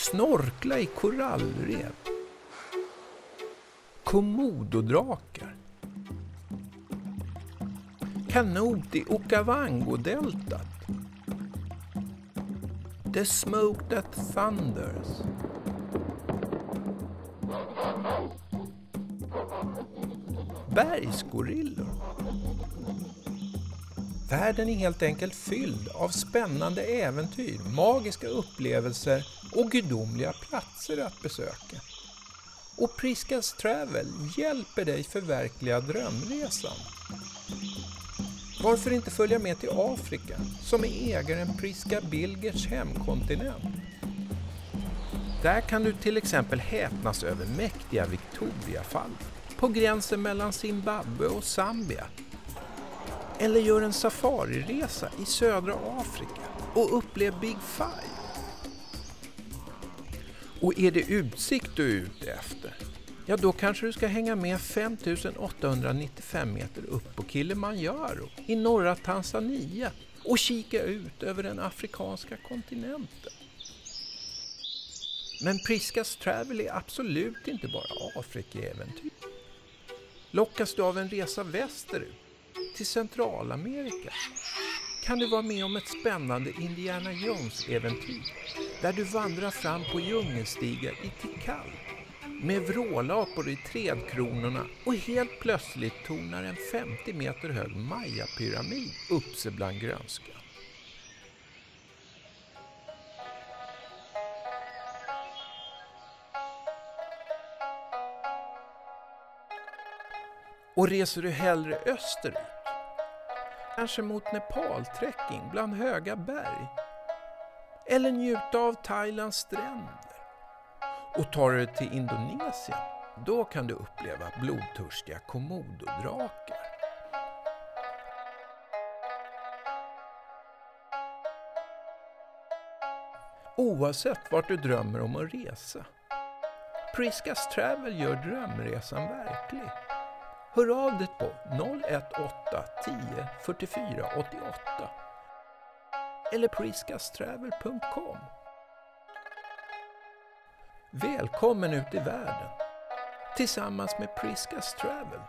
Snorkla i korallrev. Komododrakar. Kanot i Okavango-deltat. The smoke that thunders. Bergsgorillor. Världen är helt enkelt fylld av spännande äventyr, magiska upplevelser och gudomliga platser att besöka. Och Priskas Travel hjälper dig förverkliga drömresan. Varför inte följa med till Afrika, som är ägaren Priska Bilgers hemkontinent? Där kan du till exempel häpnas över mäktiga Victoriafall på gränsen mellan Zimbabwe och Zambia. Eller gör en safariresa i södra Afrika och upplev Big Five. Och är det utsikt du är ute efter? Ja, då kanske du ska hänga med 5895 meter upp på Kilimanjaro i norra Tanzania och kika ut över den afrikanska kontinenten. Men Priskas Travel är absolut inte bara Afrikaäventyr. Lockas du av en resa västerut, till Centralamerika, kan du vara med om ett spännande Indiana Jones-äventyr där du vandrar fram på djungelstigar i Tikal med vrålapor i trädkronorna och helt plötsligt tornar en 50 meter hög Maya-pyramid upp sig bland grönskan. Och reser du hellre österut? Kanske mot Nepaltrekking bland höga berg? Eller njuta av Thailands stränder? Och tar du dig till Indonesien, då kan du uppleva blodtörstiga komododrakar. Oavsett vart du drömmer om att resa. Priskas Travel gör drömresan verklig. Hör av dig på 018 10 44 88 eller priskastravel.com. Välkommen ut i världen tillsammans med Priskas Travel.